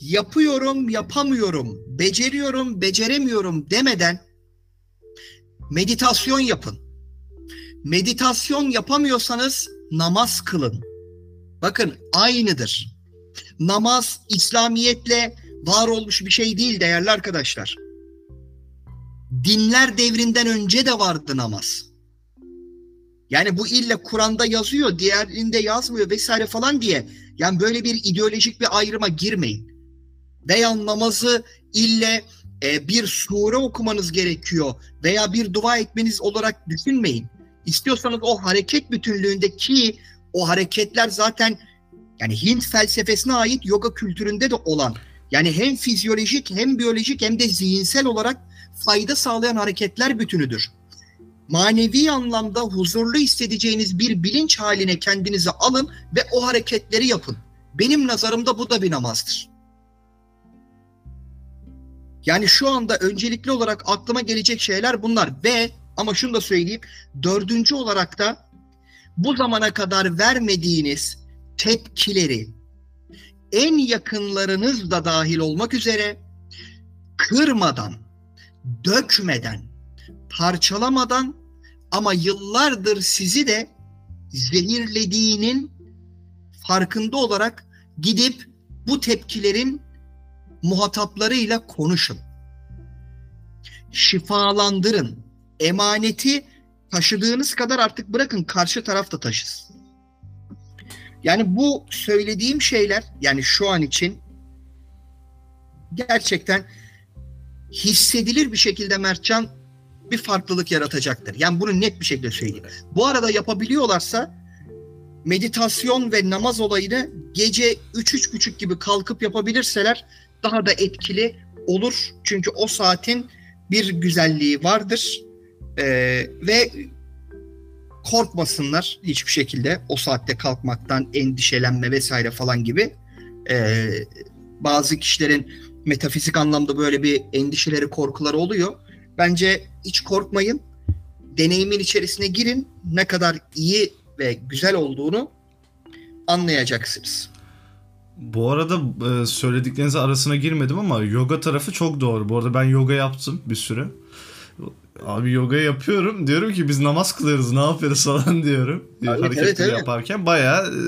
Yapıyorum, yapamıyorum, beceriyorum, beceremiyorum demeden meditasyon yapın. Meditasyon yapamıyorsanız namaz kılın. Bakın aynıdır. Namaz İslamiyetle var olmuş bir şey değil değerli arkadaşlar. Dinler devrinden önce de vardı namaz. Yani bu ille Kur'an'da yazıyor, diğerinde yazmıyor vesaire falan diye. Yani böyle bir ideolojik bir ayrıma girmeyin. Veya namazı ille e, bir sure okumanız gerekiyor veya bir dua etmeniz olarak düşünmeyin. İstiyorsanız o hareket bütünlüğündeki o hareketler zaten yani Hint felsefesine ait yoga kültüründe de olan yani hem fizyolojik hem biyolojik hem de zihinsel olarak fayda sağlayan hareketler bütünüdür. Manevi anlamda huzurlu hissedeceğiniz bir bilinç haline kendinizi alın ve o hareketleri yapın. Benim nazarımda bu da bir namazdır. Yani şu anda öncelikli olarak aklıma gelecek şeyler bunlar ve ama şunu da söyleyeyim. Dördüncü olarak da bu zamana kadar vermediğiniz tepkileri en yakınlarınız da dahil olmak üzere kırmadan, dökmeden, parçalamadan ama yıllardır sizi de zehirlediğinin farkında olarak gidip bu tepkilerin muhataplarıyla konuşun. Şifalandırın. Emaneti taşıdığınız kadar artık bırakın karşı taraf da taşısın. Yani bu söylediğim şeyler yani şu an için gerçekten hissedilir bir şekilde Mertcan bir farklılık yaratacaktır. Yani bunu net bir şekilde söyleyeyim. Bu arada yapabiliyorlarsa meditasyon ve namaz olayını gece 3-3.30 gibi kalkıp yapabilirseler daha da etkili olur. Çünkü o saatin bir güzelliği vardır. Ee, ve korkmasınlar hiçbir şekilde o saatte kalkmaktan endişelenme vesaire falan gibi. Ee, bazı kişilerin metafizik anlamda böyle bir endişeleri, korkuları oluyor. Bence hiç korkmayın. Deneyimin içerisine girin. Ne kadar iyi ve güzel olduğunu anlayacaksınız. Bu arada e, söyledikleriniz arasına girmedim ama yoga tarafı çok doğru. Bu arada ben yoga yaptım bir süre. Abi yoga yapıyorum. Diyorum ki biz namaz kılıyoruz ne yapıyoruz falan diyorum. Evet, Hareketleri evet, evet. yaparken bayağı e,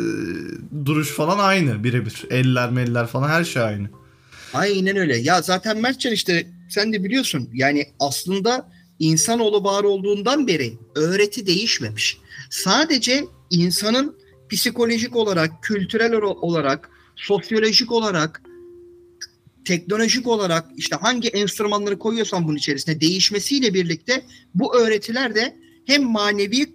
duruş falan aynı birebir. Eller meller falan her şey aynı. Aynen öyle. Ya zaten Mertcan işte sen de biliyorsun yani aslında insanoğlu var olduğundan beri öğreti değişmemiş. Sadece insanın psikolojik olarak, kültürel olarak, sosyolojik olarak, teknolojik olarak işte hangi enstrümanları koyuyorsan bunun içerisine değişmesiyle birlikte bu öğretiler de hem manevi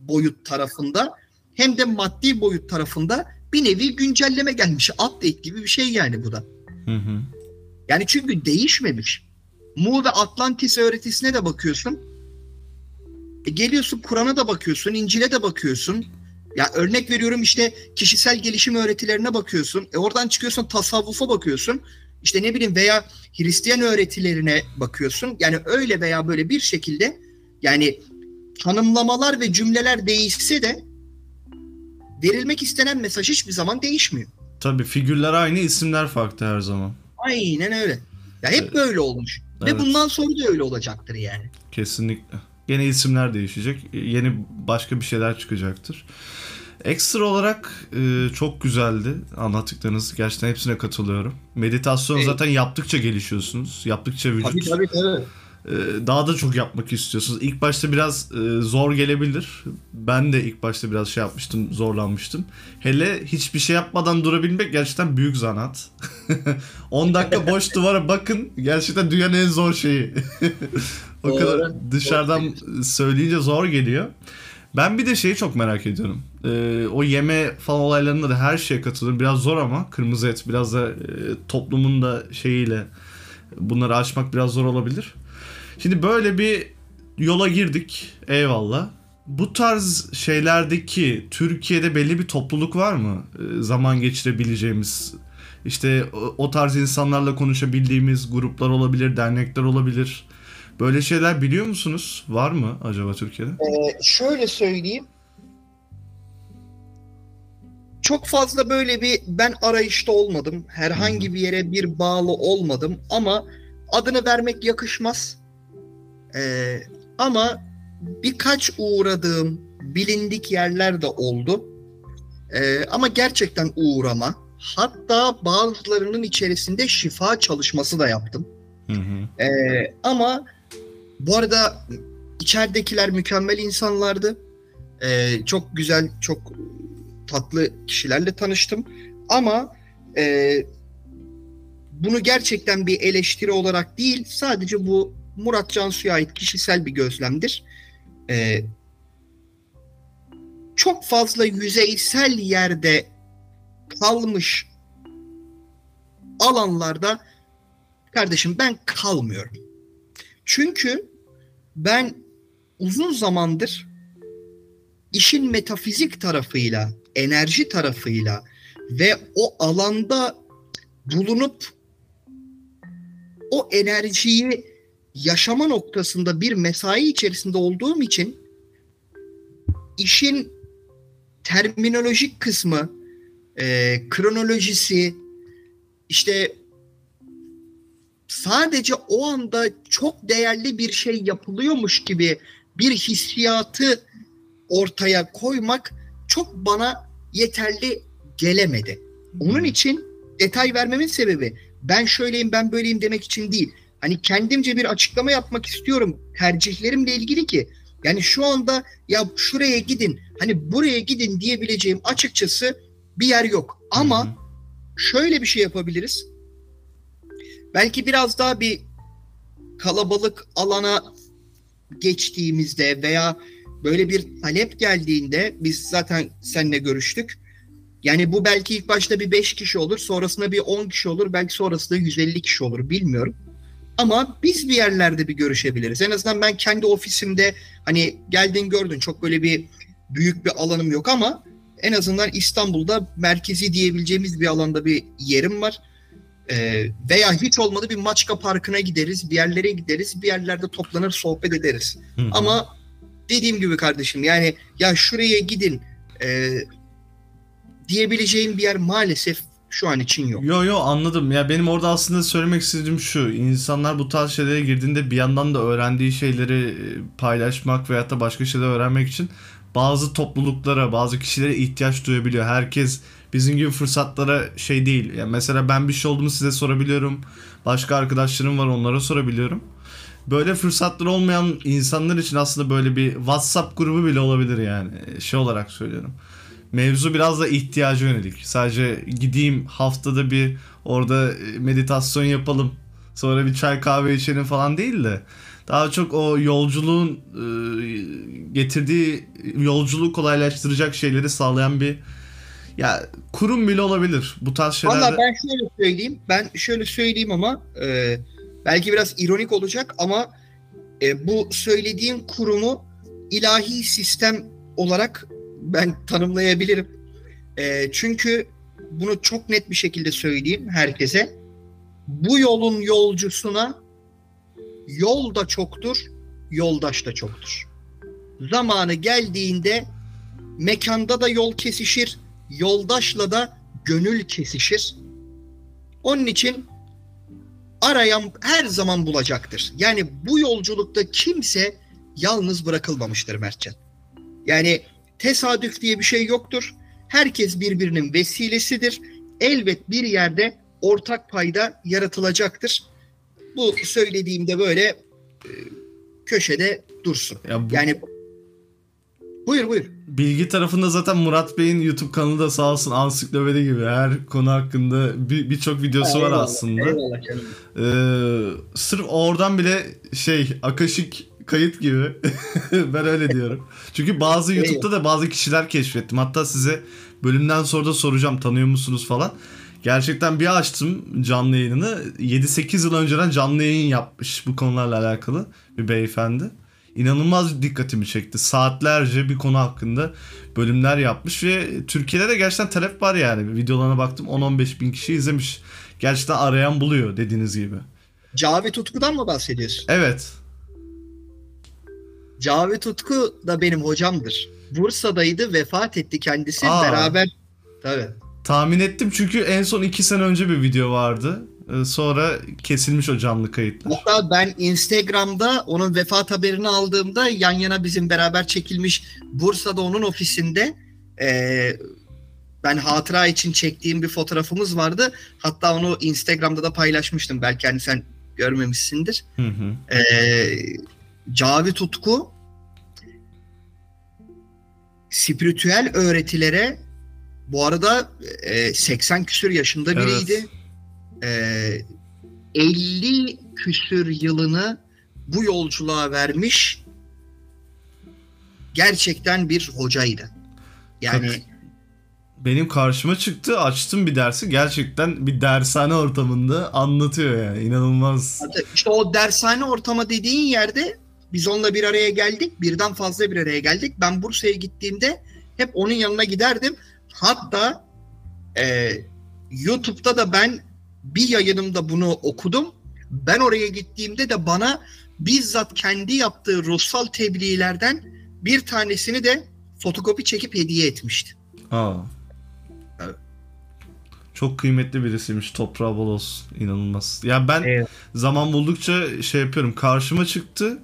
boyut tarafında hem de maddi boyut tarafında bir nevi güncelleme gelmiş. Update gibi bir şey yani bu da. Hı hı. Yani çünkü değişmemiş. Mu ve Atlantis öğretisine de bakıyorsun. E geliyorsun Kur'an'a da bakıyorsun, İncil'e de bakıyorsun. Ya örnek veriyorum işte kişisel gelişim öğretilerine bakıyorsun. E oradan çıkıyorsun tasavvufa bakıyorsun. İşte ne bileyim veya Hristiyan öğretilerine bakıyorsun. Yani öyle veya böyle bir şekilde yani tanımlamalar ve cümleler değişse de verilmek istenen mesaj hiçbir zaman değişmiyor. Tabii figürler aynı, isimler farklı her zaman. Aynen öyle. Ya hep evet. böyle olmuş. Evet. Ve bundan sonra da öyle olacaktır yani. Kesinlikle. Yeni isimler değişecek. Yeni başka bir şeyler çıkacaktır. Ekstra olarak e, çok güzeldi anlattıklarınız. Gerçekten hepsine katılıyorum. Meditasyon evet. zaten yaptıkça gelişiyorsunuz. Yaptıkça vücut tabii, tabii, tabii. E, daha da çok yapmak istiyorsunuz. İlk başta biraz e, zor gelebilir. Ben de ilk başta biraz şey yapmıştım, zorlanmıştım. Hele hiçbir şey yapmadan durabilmek gerçekten büyük zanat. 10 dakika boş duvara bakın. Gerçekten dünyanın en zor şeyi. o kadar dışarıdan söyleyince zor geliyor. Ben bir de şeyi çok merak ediyorum. Ee, o yeme falan olaylarında da her şeye katılıyorum. Biraz zor ama kırmızı et biraz da e, toplumun da şeyiyle bunları açmak biraz zor olabilir. Şimdi böyle bir yola girdik. Eyvallah. Bu tarz şeylerdeki Türkiye'de belli bir topluluk var mı? Ee, zaman geçirebileceğimiz işte o, o tarz insanlarla konuşabildiğimiz gruplar olabilir, dernekler olabilir. Böyle şeyler biliyor musunuz? Var mı acaba Türkiye'de? Ee, şöyle söyleyeyim. Çok fazla böyle bir ben arayışta olmadım. Herhangi hmm. bir yere bir bağlı olmadım ama adını vermek yakışmaz. Ee, ama birkaç uğradığım bilindik yerler de oldu. Ee, ama gerçekten uğrama. Hatta bazılarının içerisinde şifa çalışması da yaptım. Hı hı. Ee, ama bu arada içeridekiler mükemmel insanlardı. Ee, çok güzel, çok tatlı kişilerle tanıştım. Ama e, bunu gerçekten bir eleştiri olarak değil, sadece bu Murat Cansu'ya ait kişisel bir gözlemdir. Ee, çok fazla yüzeysel yerde kalmış alanlarda kardeşim ben kalmıyorum. Çünkü ben uzun zamandır işin metafizik tarafıyla, enerji tarafıyla ve o alanda bulunup o enerjiyi yaşama noktasında bir mesai içerisinde olduğum için işin terminolojik kısmı, e, kronolojisi, işte sadece o anda çok değerli bir şey yapılıyormuş gibi bir hissiyatı ortaya koymak çok bana yeterli gelemedi. Onun için detay vermemin sebebi ben şöyleyim ben böyleyim demek için değil. Hani kendimce bir açıklama yapmak istiyorum tercihlerimle ilgili ki yani şu anda ya şuraya gidin hani buraya gidin diyebileceğim açıkçası bir yer yok. Ama şöyle bir şey yapabiliriz belki biraz daha bir kalabalık alana geçtiğimizde veya böyle bir talep geldiğinde biz zaten seninle görüştük. Yani bu belki ilk başta bir 5 kişi olur, sonrasında bir 10 kişi olur, belki sonrasında 150 kişi olur bilmiyorum. Ama biz bir yerlerde bir görüşebiliriz. En azından ben kendi ofisimde hani geldin gördün çok böyle bir büyük bir alanım yok ama en azından İstanbul'da merkezi diyebileceğimiz bir alanda bir yerim var. Ee, veya hiç olmadı bir Maçka Parkı'na gideriz, bir yerlere gideriz, bir yerlerde toplanır sohbet ederiz. Hı-hı. Ama dediğim gibi kardeşim yani ya şuraya gidin e, diyebileceğim bir yer maalesef şu an için yok. Yo yo anladım. Ya benim orada aslında söylemek istediğim şu. İnsanlar bu tarz şeylere girdiğinde bir yandan da öğrendiği şeyleri e, paylaşmak veyahut da başka şeyler öğrenmek için bazı topluluklara, bazı kişilere ihtiyaç duyabiliyor. Herkes bizim gibi fırsatlara şey değil. Yani mesela ben bir şey olduğumu size sorabiliyorum. Başka arkadaşlarım var onlara sorabiliyorum. Böyle fırsatlar olmayan insanlar için aslında böyle bir WhatsApp grubu bile olabilir yani. Şey olarak söylüyorum. Mevzu biraz da ihtiyaca yönelik. Sadece gideyim haftada bir orada meditasyon yapalım. Sonra bir çay kahve içelim falan değil de daha çok o yolculuğun e, getirdiği yolculuğu kolaylaştıracak şeyleri sağlayan bir ya kurum bile olabilir bu tarz şeylerde. Valla ben şöyle söyleyeyim. Ben şöyle söyleyeyim ama e, belki biraz ironik olacak ama e, bu söylediğim kurumu ilahi sistem olarak ben tanımlayabilirim. E, çünkü bunu çok net bir şekilde söyleyeyim herkese. Bu yolun yolcusuna yol da çoktur, yoldaş da çoktur. Zamanı geldiğinde mekanda da yol kesişir, yoldaşla da gönül kesişir. Onun için arayan her zaman bulacaktır. Yani bu yolculukta kimse yalnız bırakılmamıştır Mertcan. Yani tesadüf diye bir şey yoktur. Herkes birbirinin vesilesidir. Elbet bir yerde ortak payda yaratılacaktır. Bu söylediğimde böyle e, köşede dursun. Ya bu, yani buyur buyur. Bilgi tarafında zaten Murat Bey'in YouTube kanalı da sağ olsun ansiklopedi gibi her konu hakkında birçok bir videosu ha, var aslında. Eyvallah canım. Ee, sırf oradan bile şey akaşik kayıt gibi. ben öyle diyorum. Çünkü bazı YouTube'da da bazı kişiler keşfettim. Hatta size bölümden sonra da soracağım tanıyor musunuz falan. Gerçekten bir açtım canlı yayını. 7-8 yıl önceden canlı yayın yapmış bu konularla alakalı bir beyefendi. İnanılmaz dikkatimi çekti. Saatlerce bir konu hakkında bölümler yapmış ve Türkiye'de de gerçekten talep var yani. Videolarına baktım 10-15 bin kişi izlemiş. Gerçekten arayan buluyor dediğiniz gibi. Cavit Utku'dan mı bahsediyorsun? Evet. Cavit Utku da benim hocamdır. Bursa'daydı vefat etti kendisi Aa. beraber. Tabii. Tahmin ettim çünkü en son iki sene önce bir video vardı. Ee, sonra kesilmiş o canlı kayıtlar. Hatta ben Instagram'da onun vefat haberini aldığımda yan yana bizim beraber çekilmiş Bursa'da onun ofisinde e, ben hatıra için çektiğim bir fotoğrafımız vardı. Hatta onu Instagram'da da paylaşmıştım. Belki hani sen görmemişsindir. Hı hı. E, Cavit Utku spiritüel öğretilere bu arada e, 80 küsür yaşında biriydi. Evet. E, 50 küsür yılını bu yolculuğa vermiş gerçekten bir hocaydı. Yani benim karşıma çıktı açtım bir dersi gerçekten bir dershane ortamında anlatıyor yani inanılmaz. İşte o dershane ortama dediğin yerde biz onunla bir araya geldik birden fazla bir araya geldik. Ben Bursa'ya gittiğimde hep onun yanına giderdim Hatta e, YouTube'da da ben bir yayınımda bunu okudum. Ben oraya gittiğimde de bana bizzat kendi yaptığı ruhsal tebliğlerden bir tanesini de fotokopi çekip hediye etmişti. Aa. Evet. Çok kıymetli birisiymiş. Toprağı bol olsun. İnanılmaz. Ya yani ben evet. zaman buldukça şey yapıyorum. Karşıma çıktı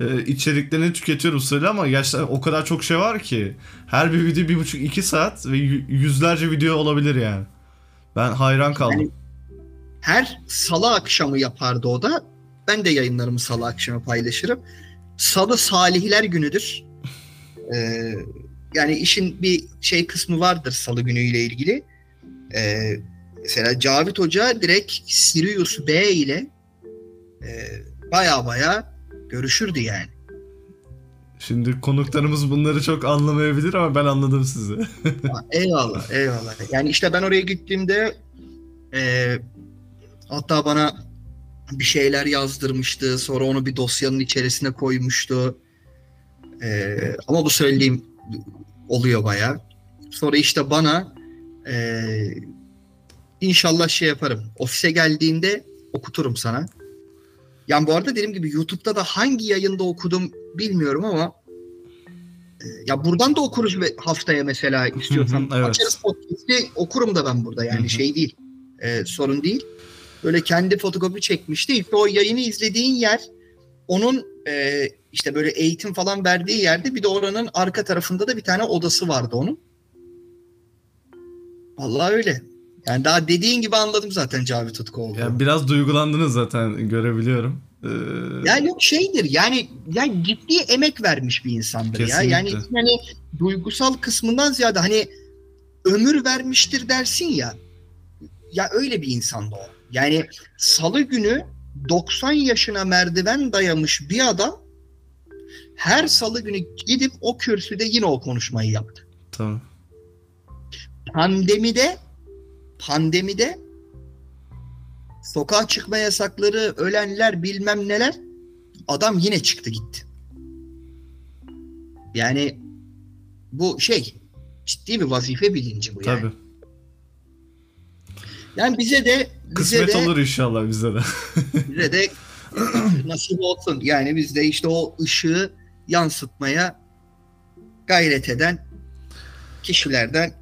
e, içeriklerini tüketiyorum sırayla ama gerçekten o kadar çok şey var ki. Her bir video bir buçuk iki saat ve yüzlerce video olabilir yani. Ben hayran kaldım. Yani her salı akşamı yapardı o da. Ben de yayınlarımı salı akşamı paylaşırım. Salı salihler günüdür. Ee, yani işin bir şey kısmı vardır salı günüyle ilgili. Ee, mesela Cavit Hoca direkt Sirius B ile e, baya baya görüşürdü yani. Şimdi konuklarımız bunları çok anlamayabilir ama ben anladım sizi. eyvallah, eyvallah. Yani işte ben oraya gittiğimde e, hatta bana bir şeyler yazdırmıştı. Sonra onu bir dosyanın içerisine koymuştu. E, ama bu söylediğim oluyor bayağı. Sonra işte bana e, inşallah şey yaparım. Ofise geldiğinde okuturum sana. Yani bu arada dediğim gibi YouTube'da da hangi yayında okudum bilmiyorum ama e, ya buradan da okuruz haftaya mesela istiyorsan. evet. Açarız podcast'i okurum da ben burada yani şey değil. E, sorun değil. Böyle kendi fotokopi çekmişti. İşte o yayını izlediğin yer onun e, işte böyle eğitim falan verdiği yerde bir de oranın arka tarafında da bir tane odası vardı onun. Vallahi öyle. Yani daha dediğin gibi anladım zaten Cavit Tutku Yani biraz duygulandınız zaten görebiliyorum. Ee... Yani yok şeydir yani yani ciddi emek vermiş bir insandır Kesinlikle. ya. Yani hani duygusal kısmından ziyade hani ömür vermiştir dersin ya. Ya öyle bir insandı o. Yani salı günü 90 yaşına merdiven dayamış bir adam her salı günü gidip o kürsüde yine o konuşmayı yaptı. Tamam. Pandemide pandemide sokağa çıkma yasakları, ölenler bilmem neler adam yine çıktı gitti. Yani bu şey ciddi bir vazife bilinci bu yani. Tabii. Yani bize de bize kısmet de, olur inşallah bize de. bize de nasip olsun. Yani biz de işte o ışığı yansıtmaya gayret eden kişilerden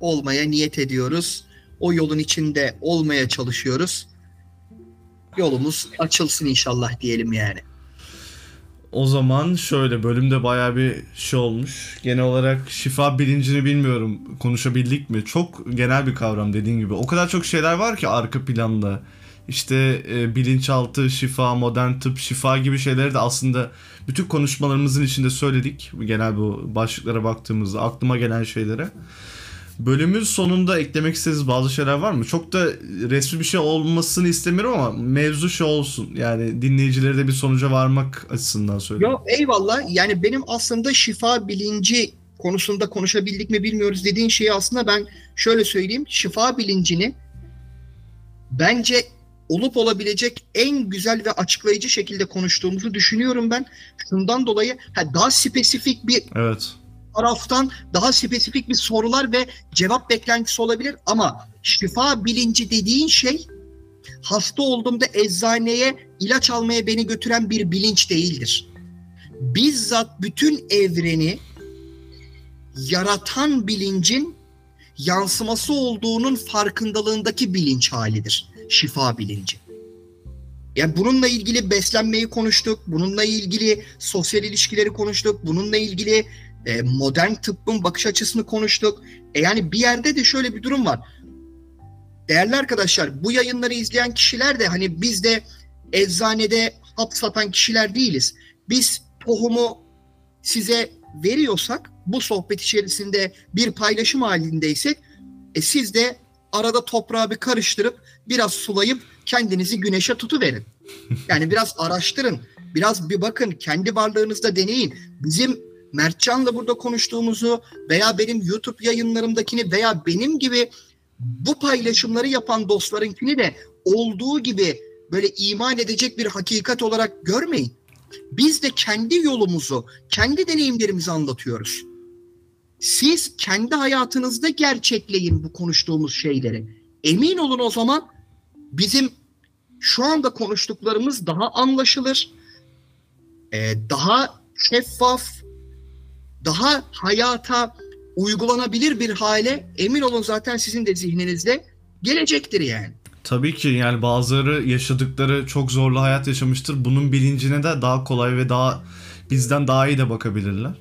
olmaya niyet ediyoruz. O yolun içinde olmaya çalışıyoruz. Yolumuz açılsın inşallah diyelim yani. O zaman şöyle bölümde baya bir şey olmuş. Genel olarak şifa bilincini bilmiyorum konuşabildik mi? Çok genel bir kavram dediğin gibi. O kadar çok şeyler var ki arka planda. İşte e, bilinçaltı, şifa, modern tıp, şifa gibi şeyleri de aslında bütün konuşmalarımızın içinde söyledik. Genel bu başlıklara baktığımızda aklıma gelen şeylere. Bölümün sonunda eklemek istediğiniz bazı şeyler var mı? Çok da resmi bir şey olmasını istemiyorum ama mevzu şey olsun. Yani dinleyicileri de bir sonuca varmak açısından söylüyorum. Yok eyvallah. Yani benim aslında şifa bilinci konusunda konuşabildik mi bilmiyoruz dediğin şeyi aslında ben şöyle söyleyeyim. Şifa bilincini bence olup olabilecek en güzel ve açıklayıcı şekilde konuştuğumuzu düşünüyorum ben. Şundan dolayı ha, daha spesifik bir evet taraftan daha spesifik bir sorular ve cevap beklentisi olabilir ama şifa bilinci dediğin şey hasta olduğumda eczaneye ilaç almaya beni götüren bir bilinç değildir. Bizzat bütün evreni yaratan bilincin yansıması olduğunun farkındalığındaki bilinç halidir. Şifa bilinci. Yani bununla ilgili beslenmeyi konuştuk, bununla ilgili sosyal ilişkileri konuştuk, bununla ilgili e, modern tıbbın bakış açısını konuştuk. E yani bir yerde de şöyle bir durum var. Değerli arkadaşlar bu yayınları izleyen kişiler de hani biz de eczanede hap satan kişiler değiliz. Biz tohumu size veriyorsak bu sohbet içerisinde bir paylaşım halindeysek e siz de arada toprağı bir karıştırıp biraz sulayıp kendinizi güneşe tutuverin. Yani biraz araştırın. Biraz bir bakın kendi varlığınızda deneyin. Bizim Mertcan'la burada konuştuğumuzu veya benim YouTube yayınlarımdakini veya benim gibi bu paylaşımları yapan dostlarınkini de olduğu gibi böyle iman edecek bir hakikat olarak görmeyin. Biz de kendi yolumuzu, kendi deneyimlerimizi anlatıyoruz. Siz kendi hayatınızda gerçekleyin bu konuştuğumuz şeyleri. Emin olun o zaman bizim şu anda konuştuklarımız daha anlaşılır, daha şeffaf, daha hayata uygulanabilir bir hale emin olun zaten sizin de zihninizde gelecektir yani. Tabii ki yani bazıları yaşadıkları çok zorlu hayat yaşamıştır. Bunun bilincine de daha kolay ve daha bizden daha iyi de bakabilirler.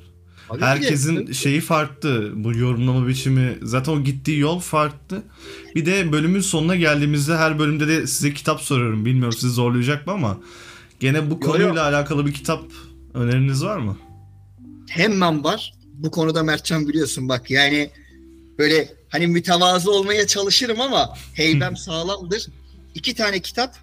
Tabii Herkesin ki. şeyi farklı. Bu yorumlama biçimi zaten o gittiği yol farklı. Bir de bölümün sonuna geldiğimizde her bölümde de size kitap soruyorum. Bilmiyorum sizi zorlayacak mı ama gene bu konuyla alakalı bir kitap öneriniz var mı? Hemen var. Bu konuda Mertcan biliyorsun bak yani böyle hani mütevazı olmaya çalışırım ama heybem sağlamdır. İki tane kitap.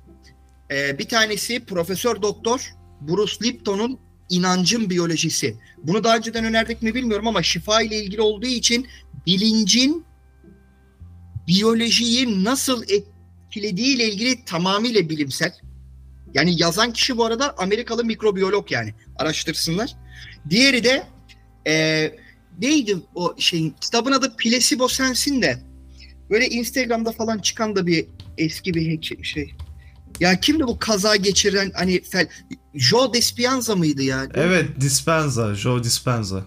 Ee, bir tanesi Profesör Doktor Bruce Lipton'un inancın biyolojisi. Bunu daha önceden önerdik mi bilmiyorum ama şifa ile ilgili olduğu için bilincin biyolojiyi nasıl etkilediği ile ilgili tamamıyla bilimsel. Yani yazan kişi bu arada Amerikalı mikrobiyolog yani. Araştırsınlar. Diğeri de e, neydi o şeyin kitabın adı Placebo Sensin de böyle Instagram'da falan çıkan da bir eski bir şey. Ya kimdi bu kaza geçiren hani fel, Joe Dispenza mıydı ya? Evet Dispenza. Joe Dispenza.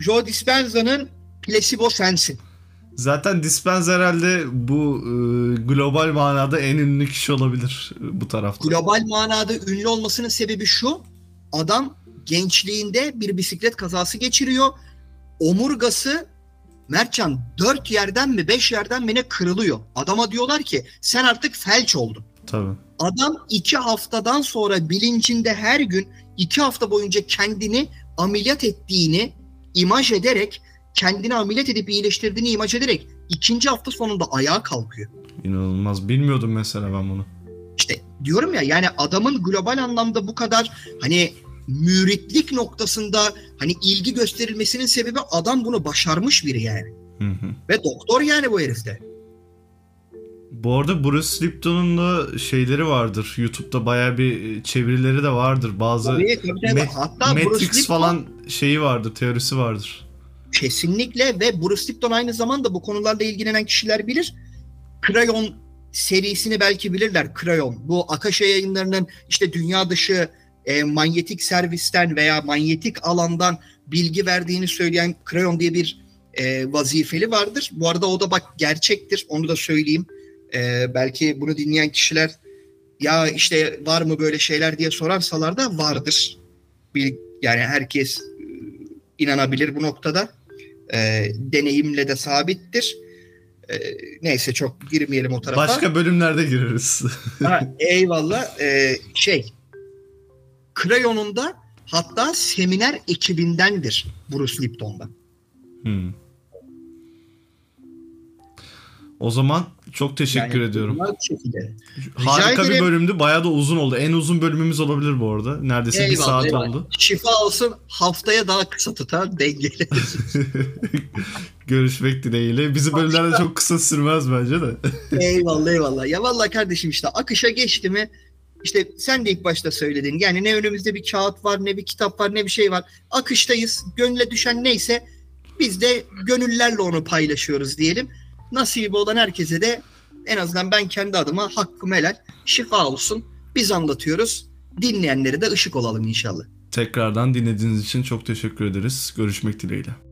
Joe Dispenza'nın Placebo Sensin. Zaten Dispenza herhalde bu e, global manada en ünlü kişi olabilir bu tarafta. Global manada ünlü olmasının sebebi şu. Adam gençliğinde bir bisiklet kazası geçiriyor. Omurgası Mertcan dört yerden mi beş yerden mi ne kırılıyor. Adama diyorlar ki sen artık felç oldun. Tabii. Adam iki haftadan sonra bilincinde her gün iki hafta boyunca kendini ameliyat ettiğini imaj ederek kendini ameliyat edip iyileştirdiğini imaj ederek ikinci hafta sonunda ayağa kalkıyor. İnanılmaz. Bilmiyordum mesela ben bunu. İşte diyorum ya yani adamın global anlamda bu kadar hani müritlik noktasında hani ilgi gösterilmesinin sebebi adam bunu başarmış biri yani. Hı hı. Ve doktor yani bu herifte. Bu arada Bruce Lipton'un da şeyleri vardır. YouTube'da bayağı bir e, çevirileri de vardır. Bazı Tabii, tabii, tabii. Mat- Hatta Matrix Lipton- falan şeyi vardır, teorisi vardır. Kesinlikle ve Bruce Lipton aynı zamanda bu konularla ilgilenen kişiler bilir. Krayon serisini belki bilirler. Krayon. Bu Akasha yayınlarının işte dünya dışı e, manyetik servisten veya manyetik alandan bilgi verdiğini söyleyen Krayon diye bir e, vazifeli vardır. Bu arada o da bak gerçektir. Onu da söyleyeyim. E, belki bunu dinleyen kişiler ya işte var mı böyle şeyler diye sorarsalar da vardır. Bil, yani herkes e, inanabilir bu noktada e, deneyimle de sabittir. E, neyse çok girmeyelim o tarafa. Başka bölümlerde gireriz. Ha, eyvallah. E, şey, Krayon'un da hatta seminer ekibindendir Bruce Lipton'da. Hmm. O zaman çok teşekkür Yani ediyorum. Harika bir bölümdü. Bayağı da uzun oldu. En uzun bölümümüz olabilir bu arada. Neredeyse bir Eyvallah, saat eyvallah. oldu. Şifa olsun haftaya daha kısa tutar dengeli. Görüşmek dileğiyle. Bizi bölümlerde çok kısa sürmez bence de. eyvallah eyvallah. Ya vallahi kardeşim işte akışa geçti mi işte sen de ilk başta söyledin. Yani ne önümüzde bir kağıt var, ne bir kitap var, ne bir şey var. Akıştayız. Gönüle düşen neyse biz de gönüllerle onu paylaşıyoruz diyelim. Nasibi olan herkese de en azından ben kendi adıma hakkım helal. Şifa olsun. Biz anlatıyoruz. Dinleyenlere de ışık olalım inşallah. Tekrardan dinlediğiniz için çok teşekkür ederiz. Görüşmek dileğiyle.